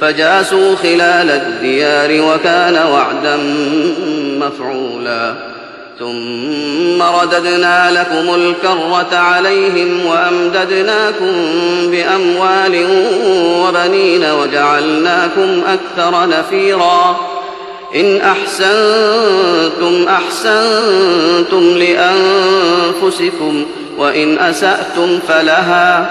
فجاسوا خلال الديار وكان وعدا مفعولا. ثم رددنا لكم الكرة عليهم وأمددناكم بأموال وبنين وجعلناكم أكثر نفيرا. إن أحسنتم أحسنتم لأنفسكم وإن أسأتم فلها.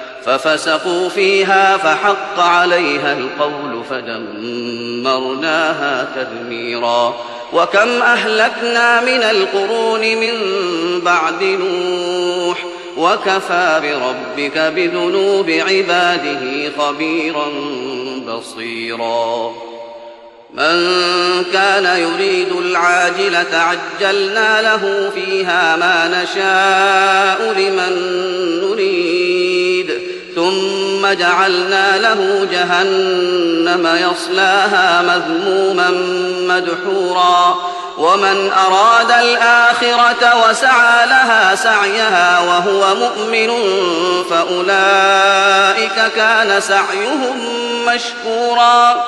ففسقوا فيها فحق عليها القول فدمرناها تدميرا. وكم أهلكنا من القرون من بعد نوح وكفى بربك بذنوب عباده خبيرا بصيرا. من كان يريد العاجلة عجلنا له فيها ما نشاء لمن نريد. ثم جعلنا له جهنم يصلاها مذموما مدحورا. ومن أراد الآخرة وسعى لها سعيها وهو مؤمن فأولئك كان سعيهم مشكورا.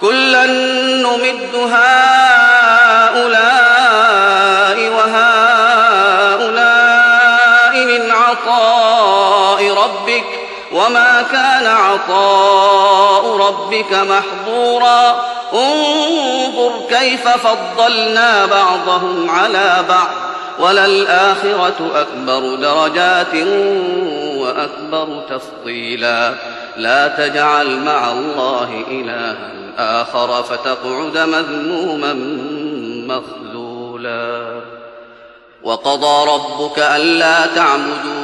كلا نمد هؤلاء وهؤلاء وما كان عطاء ربك محظورا انظر كيف فضلنا بعضهم على بعض وللآخرة أكبر درجات وأكبر تفضيلا لا تجعل مع الله إلها آخر فتقعد مذموما مخذولا وقضى ربك ألا تعبدوا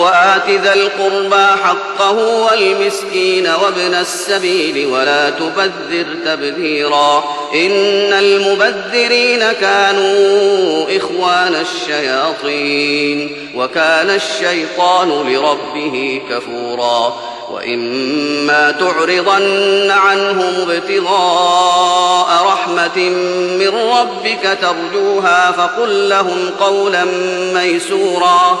وآت ذا القربى حقه والمسكين وابن السبيل ولا تبذر تبذيرا إن المبذرين كانوا إخوان الشياطين وكان الشيطان لربه كفورا وإما تعرضن عنهم ابتغاء رحمة من ربك ترجوها فقل لهم قولا ميسورا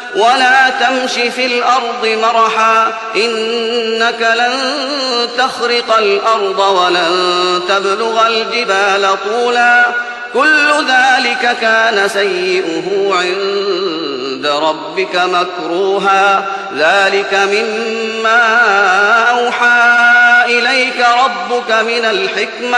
ولا تمش في الأرض مرحا إنك لن تخرق الأرض ولن تبلغ الجبال طولا كل ذلك كان سيئه عند ربك مكروها ذلك مما أوحى إليك ربك من الحكمة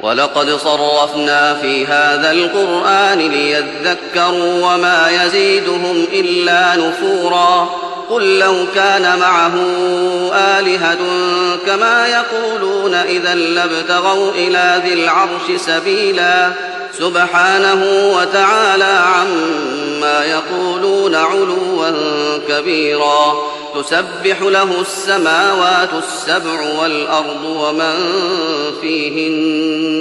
ولقد صرفنا في هذا القرآن ليذكروا وما يزيدهم إلا نفورا. قل لو كان معه آلهة كما يقولون إذا لابتغوا إلى ذي العرش سبيلا. سبحانه وتعالى عما يقولون علوا كبيرا. تسبح له السماوات السبع والأرض ومن فيهن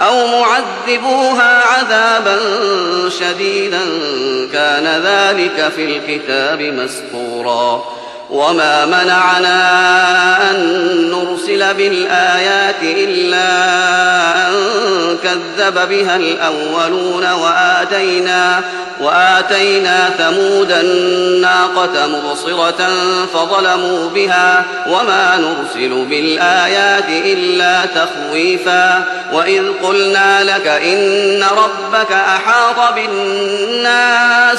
أو معذبوها عذابا شديدا. كان ذلك في الكتاب مسطورا. وما منعنا أن نرسل بالآيات إلا أن كذب بها الأولون وآتينا وآتينا ثمود الناقة مبصرة فظلموا بها وما نرسل بالآيات إلا تخويفا وإذ قلنا لك إن ربك أحاط بالناس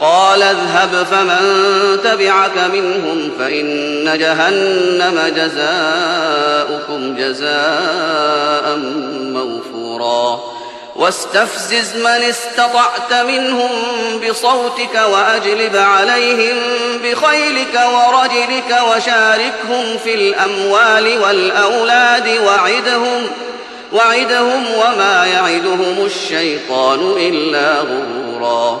قال اذهب فمن تبعك منهم فإن جهنم جزاؤكم جزاء موفورا. واستفزز من استطعت منهم بصوتك وأجلب عليهم بخيلك ورجلك وشاركهم في الأموال والأولاد وعدهم وعدهم وما يعدهم الشيطان إلا غرورا.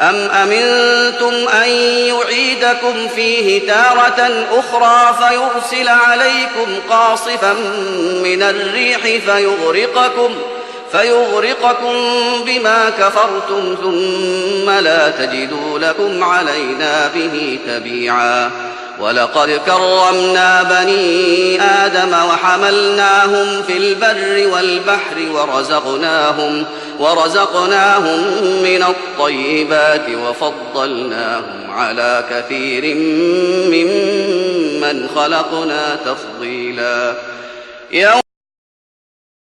أم أمنتم أن يعيدكم فيه تارة أخرى فيرسل عليكم قاصفا من الريح فيغرقكم فيغرقكم بما كفرتم ثم لا تجدوا لكم علينا به تبيعا ولقد كرمنا بني آدم وحملناهم في البر والبحر ورزقناهم من الطيبات وفضلناهم على كثير ممن خلقنا تفضيلا. يوم